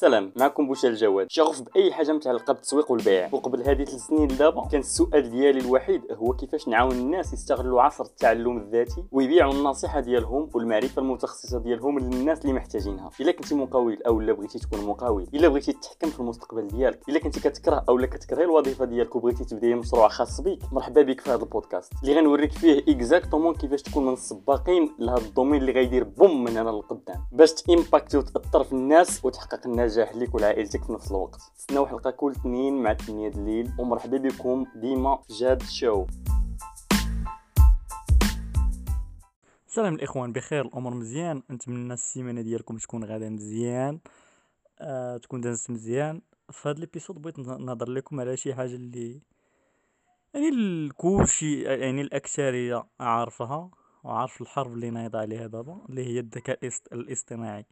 سلام معكم بوشعاء الجواد شغوف بأي حاجة متعلقه بالتسويق والبيع. وقبل هذه ثلاث سنين دابا كان السؤال ديالي الوحيد هو كيفاش نعاون الناس يستغلوا عصر التعلم الذاتي ويبيعوا النصيحة ديالهم والمعرفة المتخصصة ديالهم للناس اللي محتاجينها. إلا كنتي مقاول أو لا بغيتي تكون مقاول إلا بغيتي تتحكم في المستقبل ديالك إلا كنتي كتكره أو لا كتكرهي الوظيفة ديالك وبغيتي تبدأي مشروع خاص بك مرحبا بك في هذا البودكاست. اللي غنوريك فيه exactement كيفاش تكون من السباقين لهذا ال domaine اللي غيدير boom من هنا للقدام باش ت impacter وتأثر في الناس وتحقق النجاح لك ولعائلتك في نفس الوقت. تسناو حلقة كل اثنين مع 8 الليل. ومرحبا بكم ديما جاد show. سلام الإخوان بخير الأمور مزيان. نتمنى السيمانة ديالكم تكون غادا مزيان. آه تكون دازت مزيان. في هذا ال episode بغيت نهضر لكم على شي حاجة اللي يعني كلشي يعني الأكثرية عارفها وعارف الحرب اللي نايضة عليها دابا اللي هي الذكاء الاصطناعي.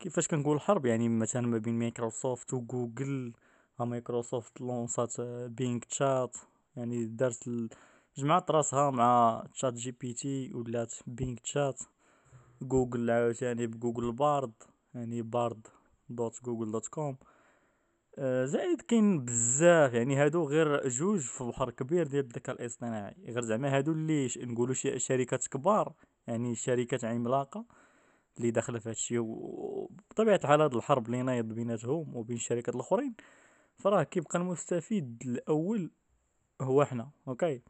كيفاش كنقول الحرب يعني مثلا ما بين مايكروسوفت وجوجل مايكروسوفت lançات بينغ تشات يعني دارت جمعت راسها مع تشات جي بي تي ولات بينغ تشات جوجل عاوتاني بجوجل بارد يعني بارد dot جوجل dot com زائد كاين بزاف يعني هادو غير جوج في بحر كبير ديال الذكاء الاصطناعي. غير زعما هادو اللي نقولوا شركات كبار يعني شركات عملاقة. اللي داخله في هادشي وبطبيعة الحال هاد الحرب اللي نايض بيناتهم وبين الشركات الأخرين فراه كيبقى المستفيد الأول هو إحنا أوكي؟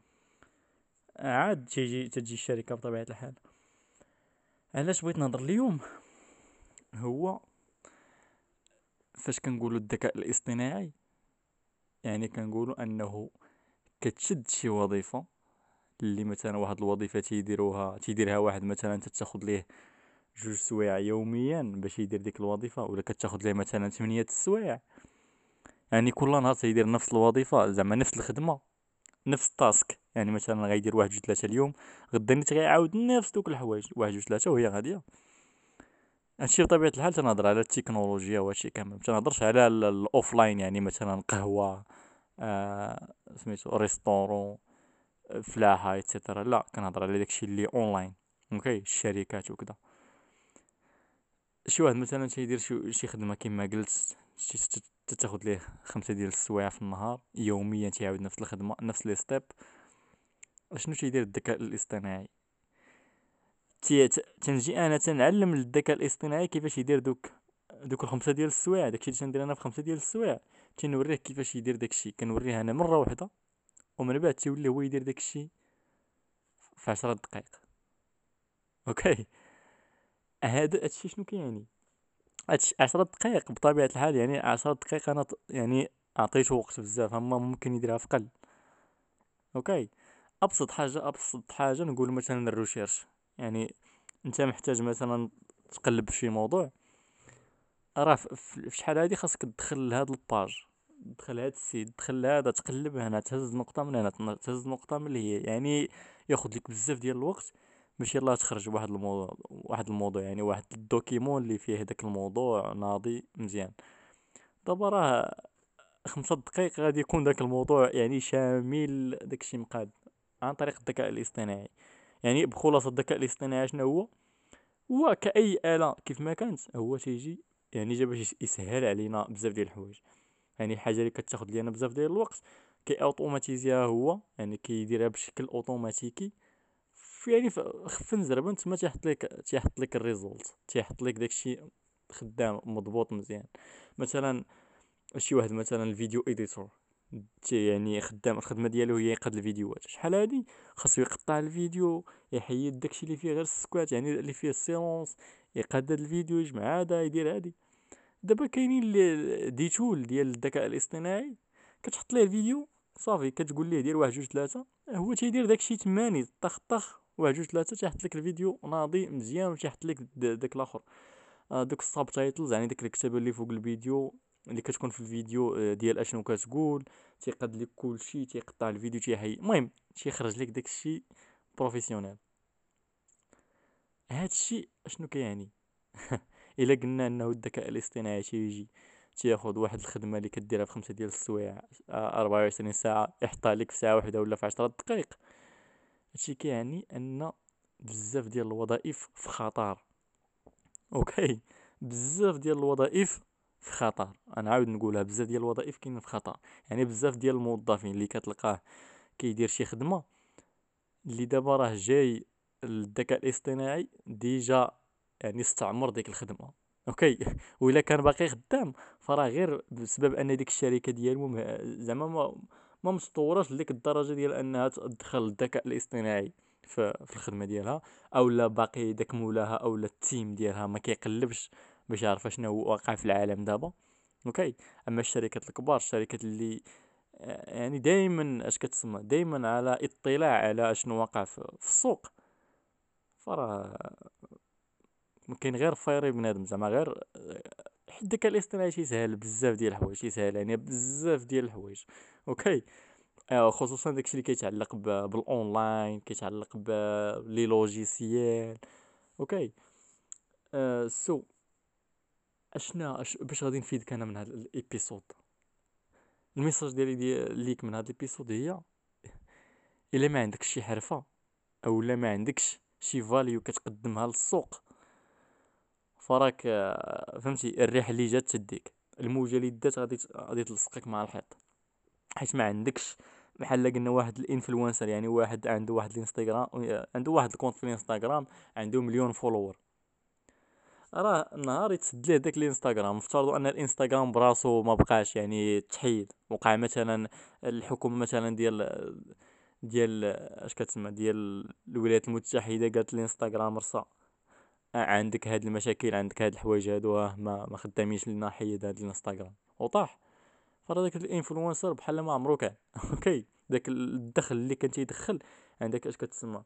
عاد تيجي تجي الشركة بطبيعة الحال. علاش بغيت نهضر اليوم؟ هو فاش كنقولوا الذكاء الاصطناعي يعني كنقولوا أنه كتشد شي وظيفة اللي مثلا واحد الوظيفة تيديروها تيديرها واحد مثلا تتاخذ ليه جوج سوايع يوميا باش يدير ديك الوظيفة ولا كتاخذ ليه مثلا 8 السوايع يعني كل نهار تيدير نفس الوظيفة زعما نفس الخدمة نفس ال task. يعني مثلا غيدير واحد جوج ثلاثة اليوم غدا نيت غيعاود نفس دوك الحوايج واحد جوج ثلاثة وهي غادية. هادشي بطبيعة الحال تنهضر على التكنولوجيا وهادشي كامل. متنهضرش على ال offline يعني مثلا قهوة آه سميتو restaurant فلاحة et cetera لا كنهضر على داكشي اللي online okay؟ الشركات وكذا شي واحد مثلا تيدير شي شي خدمة كيما قلت تاخد ليه خمسة ديال السوايع في النهار يوميا تيعاود نفس الخدمة نفس les steps. شنو تيدير الذكاء الاصطناعي؟ تنجي أنا تنعلم للذكاء الاصطناعي كيفاش يدير دوك دوك الخمسة ديال السوايع داكشي اللي تندير أنا في خمسة ديال السوايع. تنوريه كيفاش يدير داكشي كنوريه أنا مرة واحدة ومن بعد تيولي هو يدير داكشي في عشرة دقائق okay؟ هذا هادشي شنو كيعني هادشي عشرة دقائق بطبيعة الحال يعني عشرة دقائق أنا يعني عطيته وقت بزاف أما ممكن يديرها في قل. okay؟ أبسط حاجة أبسط حاجة نقول مثلا ال recherche يعني أنت محتاج مثلا تقلب في موضوع. راه في شحال هادي خاصك تدخل لهاد ال page. تدخل هاد ال site تدخل هذا تقلب هنا تهز نقطة من هنا تهز نقطة من هي. يعني ياخذ لك بزاف ديال الوقت. باش يلاه تخرج واحد الموضوع واحد الموضوع يعني واحد الدوكيمون اللي فيه داك الموضوع ناضي مزيان. دابا راه خمسة دقائق غادي يكون داك الموضوع يعني شامل داكشي مقاد عن طريق الذكاء الاصطناعي. يعني بخلاصة الذكاء الاصطناعي شنو هو؟ هو كأي آلة كيف ما كانت هو تيجي يعني جا باش يسهل علينا بزاف ديال الحوايج. يعني حاجة اللي كتاخذ لينا بزاف ديال الوقت كي automatiserها هو يعني كيديرها بشكل أوتوماتيكي. يعني خفن زربا تما تيحط لك تيحط لك ال result تيحط لك داكشي خدام مضبوط مزيان. مثلا شي واحد مثلا ال video editor يعني خدام الخدمة ديالو هي يقاد الفيديوهات. شحال هادي؟ خاصو يقطع الفيديو يحيد داكشي اللي فيه غير السكوات يعني اللي فيه ال silence يقاد الفيديو يجمع هذا يدير هادي. دابا كاينين des tools ديال الذكاء الاصطناعي. كتحط ليه الفيديو صافي كتقول ليه دير واحد جوج ثلاثة هو تيدير داكشي تماني طخ طخ. واحد جوج ثلاثة تيحط لك الفيديو ناضي مزيان وتيحط لك داك الآخر. آه، دوك ال subtitles يعني ديك الكتابة اللي فوق الفيديو اللي كتكون في الفيديو آه، ديال أشنو كتقول تيقاد لك كلشي تيقطع الفيديو تيحي المهم تيخرج لك داكشي professionnel هادشي أشنو كيعني؟ إلا قلنا أنه الذكاء الاصطناعي تيجي تياخد واحد الخدمة اللي كديرها في خمسة ديال السوايع أربعة وعشرين ساعة يحطها لك في ساعة واحدة ولا في عشرة دقائق. هادشي كيعني أن بزاف ديال الوظائف في خطر. أوكي؟ بزاف ديال الوظائف في خطر. أنا عاود نقولها بزاف ديال الوظائف كاينين في خطر. يعني بزاف ديال الموظفين اللي كتلقاه كيدير شي خدمة اللي دابا راه جاي الذكاء الاصطناعي déjà يعني استعمر ديك الخدمة. OK؟ وإلا كان باقي خدام فراه غير بسبب أن ديك الشركة ديالهم زعما ما متطوراش لديك الدرجة ديال أنها تدخل الذكاء الاصطناعي في, الخدمة ديالها أو لا باقي داك مولاها أو لا ال team ديالها ما كيقلبش باش يعرف شنو هو واقع في العالم دابا. OK؟ أما الشركات الكبار الشركات اللي يعني دائما أش كتسمى؟ دائما على اطلاع على شنو واقع في, السوق. فراه كاين غير fire ي بنادم زعما غير حيت الذكاء الاصطناعي تيسهل بزاف ديال الحوايج تيسهل يعني بزاف ديال الحوايج. OK؟ آه، خصوصا داكشي اللي كيتعلق بالاونلاين كيتعلق ب les logiciels. OK؟ so أشنا أش... باش غادي نفيدك أنا من هذا ال episode. ال message ديالي دي ليك من هذا ال episode هي إلا ما عندكش شي حرفة أو لا ما عندكش شي value كتقدمها للسوق فراك آه، فهمتي؟ الريح اللي جات تديك الموجة اللي دات غادي غادي تلصقك مع الحيط. حيت ما عندكش بحال قلنا واحد ال influencer يعني واحد عنده واحد الإنستغرام عنده واحد ال compte في الإنستغرام عنده مليون follower. راه نهار يتسد ليه داك الإنستغرام؟ افترضوا أن الإنستغرام براسو ما بقاش يعني تحيد. وقع مثلا الحكومة مثلا ديال ديال اش كتسمى؟ ديال الولايات المتحدة قالت الإنستغرام رصا عندك هاد المشاكل عندك هاد الحوايج هادو ما ما خدامينش لنا حيد هاد الانستغرام. وطاح. فراه داك ال influencer بحال ما عمرو كان. OK. داك الدخل اللي كان تيدخل عندك اش كتسمى؟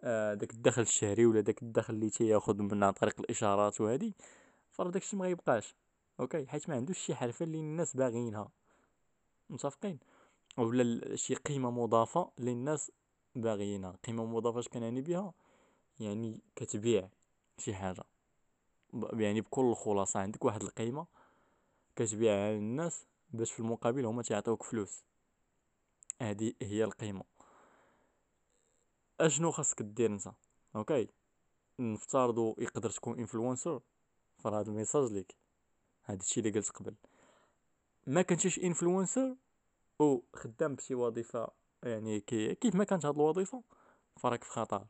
آه داك الدخل الشهري ولا داك الدخل اللي تياخذ من عن طريق الإشهارات وهادي. فراه داكشي ما غيبقاش. OK. حيت ما عندوش شي حرفة اللي الناس باغيينها. متفقين؟ ولا شي قيمة مضافة اللي الناس باغيينها. قيمة مضافة اش كنعني بها يعني كتبيع. شي حاجة. يعني بكل الخلاصه عندك واحد القيمة كتبيعها للناس باش في المقابل هما تيعطيوك فلوس. هذه هي القيمة. أشنو خاصك دير نتا؟ OK نفترضوا يقدر تكون influencer فراه ال message ليك. هذا الشيء اللي قلت قبل. ما كنتيش influencer أو خدام بشي وظيفة يعني كي كيف ما كانت هاد الوظيفة فراك في خطر.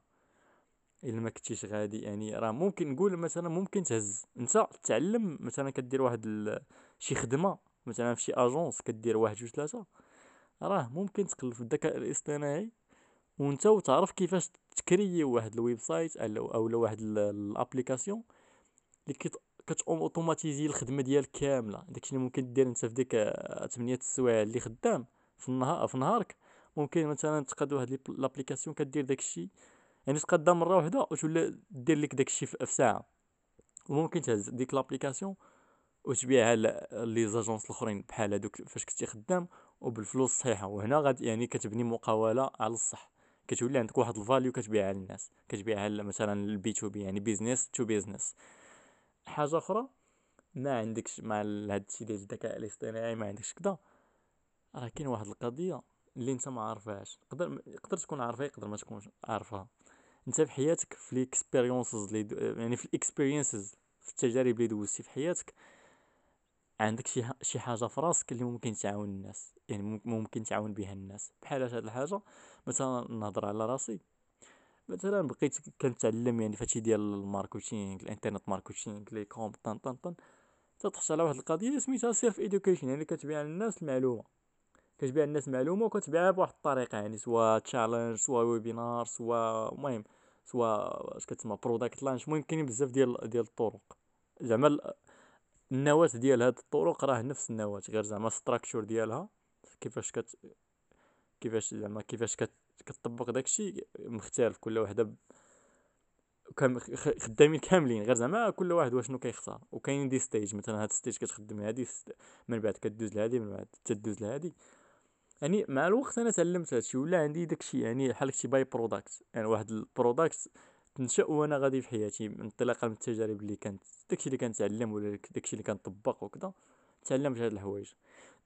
إلا ما كنتيش غادي يعني راه ممكن نقول مثلا ممكن تهز أنت تعلم مثلا كدير واحد. شي خدمة مثلا في شي agence كدير واحد جوج ثلاثة راه ممكن تقلب في الذكاء الاصطناعي وأنت وتعرف كيفاش تكري واحد ال website أو واحد ال application اللي كت automatiser الخدمة ديالك كاملة داكشي اللي ممكن دير أنت في ديك 8 السوايع اللي خدام في النهار في نهارك ممكن مثلا تقاد واحد l'application كدير داكشي يعني تقادها مرة واحدة وتولي دير لك داكشي في ساعة. وممكن تهز ديك l'application وتبيعها les agences الأخرين بحال هادوك فاش كنتي خدام وبالفلوس الصحيحة. وهنا غادي يعني كتبني مقاولة على الصح. كتولي عندك واحد ال value كتبيعها للناس. كتبيعها مثلا ال B2B يعني business to business حاجة أخرى ما عندكش مع هاد الشيء ديال الذكاء الاصطناعي ما عندكش كدا. راه كاين واحد القضية اللي أنت ما عارفهاش. يقدر يقدر تكون عارفها يقدر ما تكونش عارفها. انت في حياتك في les expériences يعني في ال experiences في التجارب اللي دوزتي في حياتك عندك شي شي حاجة في راسك اللي ممكن تعاون الناس يعني ممكن تعاون بها الناس. بحال هاد الحاجة مثلا نهضر على راسي. مثلا بقيت كنتعلم يعني فهادشي ديال ال marketing ال internet marketing l'e-com طن طن طن. طحت على واحد القضية سميتها self education يعني كتبيع للناس المعلومة. كتبيع للناس معلومة وكتبيعها بواحد الطريقة يعني سوا challenge سوا webinar سوا المهم سوا اش كتسمى product launch المهم كاينين بزاف ديال ديال الطرق. زعما النواة ديال هاد الطرق راه نفس النواة غير زعما structure ديالها كيفاش كت كيفاش زعما كيفاش كت... كتطبق داكشي مختلف كل وحدة ب... كام خدامين كاملين. غير زعما كل واحد واشنو كيختار. وكاين des stages مثلا هاد stage كتخدم هادي من بعد كدوز لهادي من بعد تدوز لهادي. يعني مع الوقت أنا تعلمت هادشي ولا عندي داكشي يعني بحال شي by-product يعني واحد ال product تنشأ وأنا غادي في حياتي انطلاقا من التجارب اللي كانت داكشي اللي كنتعلم ولا داكشي اللي كنطبق وكذا تعلمت هاد الحوايج.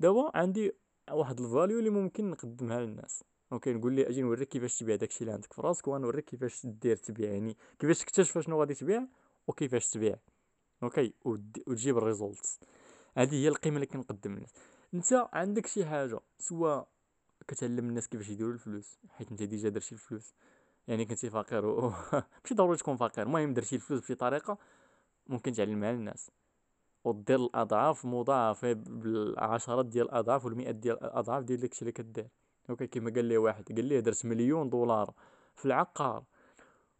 دابا عندي واحد ال value اللي ممكن نقدمها للناس. OK نقول لي أجي نوريك كيفاش تبيع داكشي اللي عندك في راسك ونوريك كيفاش دير تبيع يعني كيفاش تكتشف شنو غادي تبيع وكيفاش تبيع. OK وتجيب ال results هذه هي القيمة اللي كنقدم للناس. انت عندك شي حاجة سواء كتعلم الناس كيفاش يديروا الفلوس حيت انت déjà درتي الفلوس. يعني كنتي فقير و... ماشي ضروري تكون فقير المهم درتي الفلوس بشي طريقة ممكن تعلمها للناس ودير الأضعاف مضاعفة بالعشرات ديال الأضعاف والمئات ديال الأضعاف ديال داكشي اللي كدير. OK كيما قال لي واحد قال لي درت مليون دولار في العقار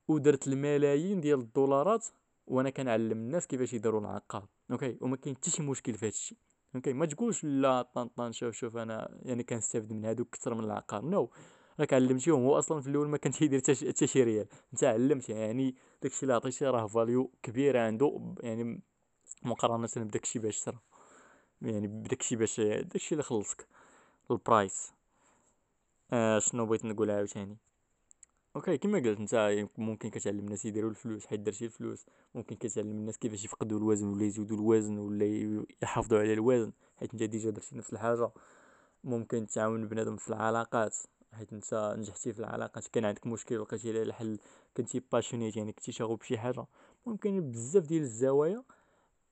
ودرت الملايين ديال الدولارات وأنا كنعلم الناس كيفاش يديروا العقار. OK وما كاين حتى شي مشكل في هادشي. OK ما تقولش لا طن طن شوف شوف أنا يعني كنستافد من هادوك أكثر من العقار. no راك علمتيهم هو أصلا في الأول ما كانش يدير حتى شي ريال أنت علمت يعني داكشي اللي عطيتيه راه value كبيره عنده يعني مقارنة بداكشي باش شرا يعني بداكشي باش داكشي اللي خلصك ال price آه شنو بغيت نقول عاوتاني؟ أوكي كما قلت انت ممكن كتعلم الناس يديروا الفلوس حيت درتي الفلوس. ممكن كتعلم الناس كيفاش يفقدوا الوزن ولا يزيدوا الوزن ولا يحافظوا على الوزن حيت انت déjà درتي نفس الحاجة. ممكن تعاون بنادم في العلاقات حيت انت نجحتي في العلاقات. كان عندك مشكل ولقيتي له الحل كنتي passionate يعني كنتي شغوف بشي حاجة. ممكن بزاف ديال الزوايا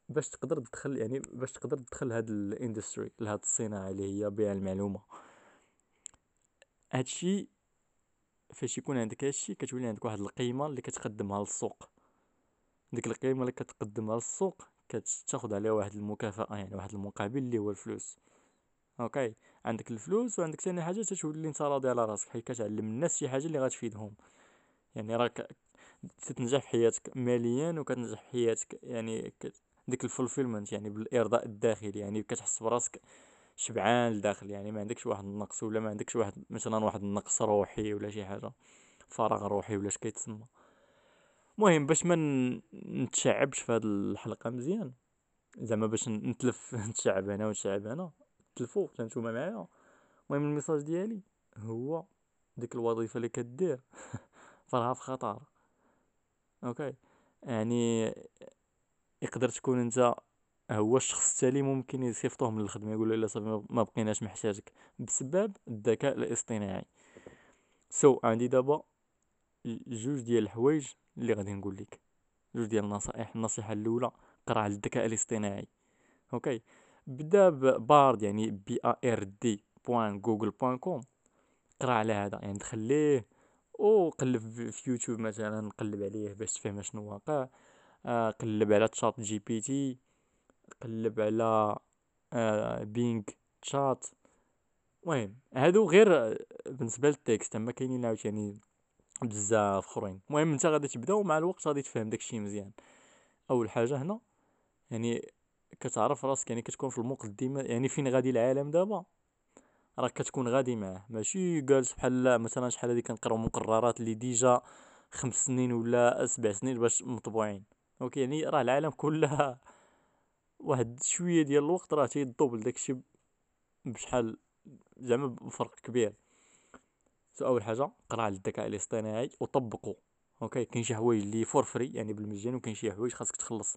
باش تقدر تدخل يعني باش تقدر تدخل هاد ال industry لهاد الصناعة اللي هي بيع المعلومة. هادشي فاش يكون عندك هادشي كتولي عندك واحد القيمة اللي كتقدمها للسوق. ديك القيمة اللي كتقدمها للسوق كتاخد عليها واحد المكافأة يعني واحد المقابل اللي هو الفلوس. أوكي؟ عندك الفلوس وعندك ثاني حاجة تتولي أنت راضي على راسك حيت كتعلم الناس شي حاجة اللي غتفيدهم. يعني راك تتنجح في حياتك ماليا وكتنجح في حياتك يعني. ديك ال fulfillment يعني بالإرضاء الداخلي يعني كتحس براسك شبعان لداخل يعني ما عندكش واحد النقص ولا ما عندكش واحد مثلا واحد النقص روحي ولا شي حاجة فراغ روحي ولا كيتسمى. المهم باش ما نتشعبش في هذه الحلقة مزيان. زعما باش نتلف نتشعب أنا ونتشعب أنا تلفوا نتوما معايا. المهم ال message ديالي هو ديك الوظيفة اللي كدير. فراها في خطر أوكي؟ يعني يقدر تكون أنت هو الشخص التالي ممكن يصيفطوه من الخدمه يقول له لا صافي ما بقيناش محتاجك. بسبب الذكاء الاصطناعي. so so, عندي دابا جوج ديال الحوايج اللي غادي نقول لك. جوج ديال النصائح. النصيحة الأولى قرأ على الذكاء الاصطناعي. أوكي بدا ب Bard يعني B R D point Google point com قرأ على هذا. يعني دخليه وقلب في يوتيوب مثلا قلب عليه باش تفهم شنو واقع. آه قلب على ChatGPT. قلب على آه Bing Chat. المهم هادو غير بالنسبة لل text أما كاينين عاوتاني بزاف أخرين. المهم أنت غادي تبدأ ومع الوقت غادي تفهم داكشي مزيان. أول حاجة هنا يعني كتعرف راسك يعني كتكون في المقدمه يعني فين غادي العالم دابا؟ راك كتكون غادي معاه. ماشي جالس بحال مثلا شحال هادي كنقراو مقررات اللي déjà خمس سنين ولا سبع سنين باش مطبوعين. أوكي يعني راه العالم كلها واحد شوية ديال الوقت راه تي double داكشي بشحال زعما بفرق كبير. so أول حاجة قرأ على الذكاء الاصطناعي وطبقه أوكي؟ كاين شي حوايج اللي for free يعني بالمجان وكاين شي حوايج خاصك تخلص.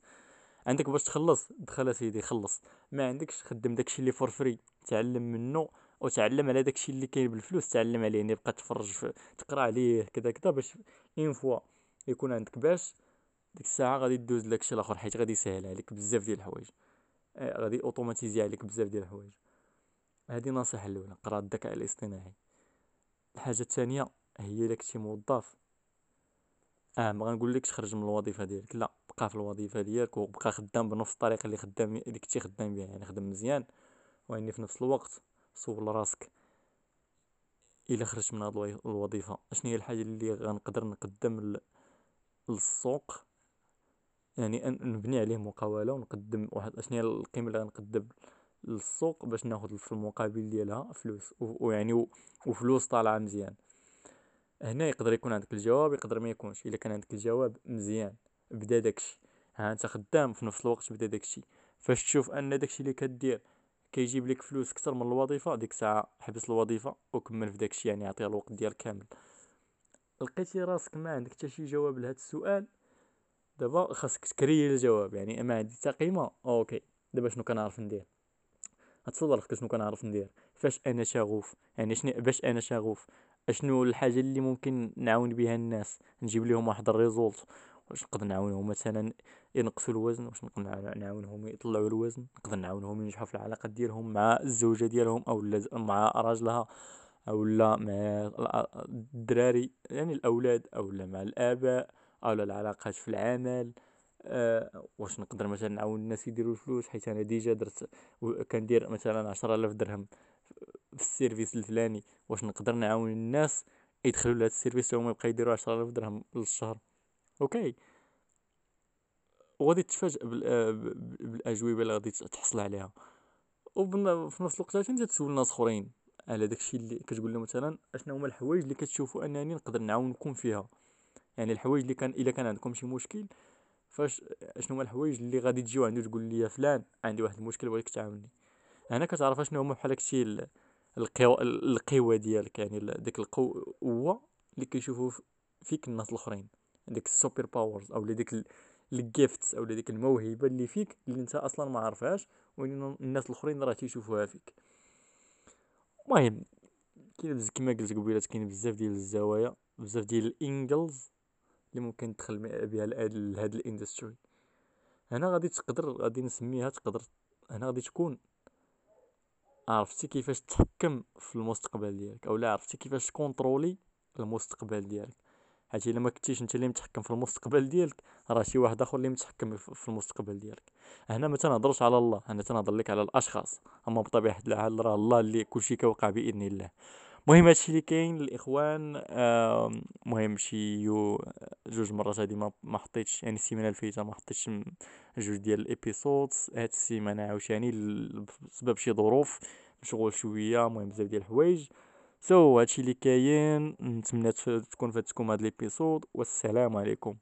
عندك باش تخلص دخل سيدي خلص. ما عندكش خدم داكشي اللي for free تعلم منه وتعلم على داكشي اللي كاين بالفلوس. تعلم عليه يعني بقى تفرج تقرأ عليه كذا كذا باش une fois يكون عندك باش ديك الساعة غادي دوز داكشي الآخر حيت غادي يسهل عليك بزاف ديال الحوايج. آه، غادي اوتوماتيزي عليك بزاف ديال الحوايج. هذه النصيحه الأولى قرأ الذكاء الاصطناعي. الحاجة الثانية هي إلا كنتي موظف آه ما غنقولكش خرج من الوظيفة ديالك لا بقى في الوظيفة ديالك وبقى خدام بنفس الطريقة اللي خدام اللي كنتي خدام بها يعني خدم مزيان. وإني في نفس الوقت سول راسك إلا خرجت من هذه الوظيفة أشنو هي الحاجة اللي غنقدر نقدم للسوق؟ يعني نبني عليه مقاولة ونقدم واحد أشنو هي القيمة اللي غنقدم للسوق باش ناخذ في المقابل ديالها فلوس ويعني وفلوس طالعة مزيان. هنا يقدر يكون عندك الجواب يقدر ما يكونش. إلا كان عندك الجواب مزيان بدا داكشي. ها أنت خدام في نفس الوقت بدا داكشي. فاش تشوف أن داكشي اللي كدير كيجيب لك فلوس أكثر من الوظيفة ديك الساعة حبس الوظيفة وكمل في داكشي يعني عطيها الوقت ديالك كامل. لقيتي راسك ما عندك حتى شي جواب لهذا السؤال دابا خاصك تكري الجواب يعني أما عندي حتى قيمه أوكي. دابا شنو كنعرف ندير؟ اتصور لك شنو كنعرف ندير؟ فاش أنا شغوف؟ يعني شنو باش أنا شغوف؟ أشنو الحاجة اللي ممكن نعاون بها الناس؟ نجيب لهم واحد result. واش نقدر نعاونهم؟ مثلا ينقصوا الوزن واش نقدر نعاونهم؟ يطلعوا الوزن. نقدر نعاونهم ينجحوا في العلاقه ديالهم مع الزوجة ديالهم أو مع راجلها أو لا مع الدراري يعني الأولاد أو لا مع الآباء. أو لا العلاقات في العمل أه واش نقدر مثلا نعاون الناس يديروا الفلوس؟ حيت أنا déjà درت كندير مثلا عشرة آلاف درهم في ال service الفلاني واش نقدر نعاون الناس يدخلوا لهذا ال service هما يبقى يديروا عشرة آلاف درهم للشهر؟ أوكي. وغادي تتفاجئ بالأجوبة اللي غادي تحصل عليها. وفي نفس الوقت انت تسول ناس أخرين على داكشي اللي كتقول له مثلا اشنو هما الحوايج اللي كتشوفوا أنني نقدر نعاونكم فيها. يعني الحوايج اللي كان إلا كان عندكم شي مشكل فاش أشنو هما الحوايج اللي غادي تجيو عنده تقول لي فلان عندي واحد المشكل بغيتك تعاوني هنا كتعرف أشنو هما بحال داكشي القوة القوة ديالك يعني ديك القوة اللي كيشوفوا فيك الناس الأخرين. ديك ال super powers أو ديك ال gifts أو ديك الموهبة اللي فيك اللي أنت أصلا ما عارفهاش وإن الناس الأخرين راه تيشوفوها فيك. المهم كاين كما قلت قبيله كاين بزاف ديال الزوايا بزاف ديال ال angles اللي ممكن تدخل بها لهاد ال industry. هنا غادي تقدر غادي نسميها تقدر هنا غادي تكون. عرفتي كيفاش تحكم في المستقبل ديالك أو لا عرفتي كيفاش contrôler المستقبل ديالك. حيت إلا ما كنتيش انت اللي متحكم في المستقبل ديالك راه شي واحد آخر اللي متحكم في المستقبل ديالك. هنا ما تنهضرش على الله هنا تنهضر لك على الأشخاص. أما بطبيعة الحال راه الله اللي كلشي كيوقع بإذن الله. المهم هادشي اللي كاين الاخوان مهم شي يو جوج مرات هادي ما حطيتش يعني السيمانة الفايتة ما حطيتش جوج ديال الإبيسودز. هاد السيمانة عاوتاني بسبب شي ظروف مشغول شوية المهم بزاف ديال الحوايج. سو so, هادشي اللي كاين نتمنى تكون فاتكم هاد الإبيسود والسلام عليكم.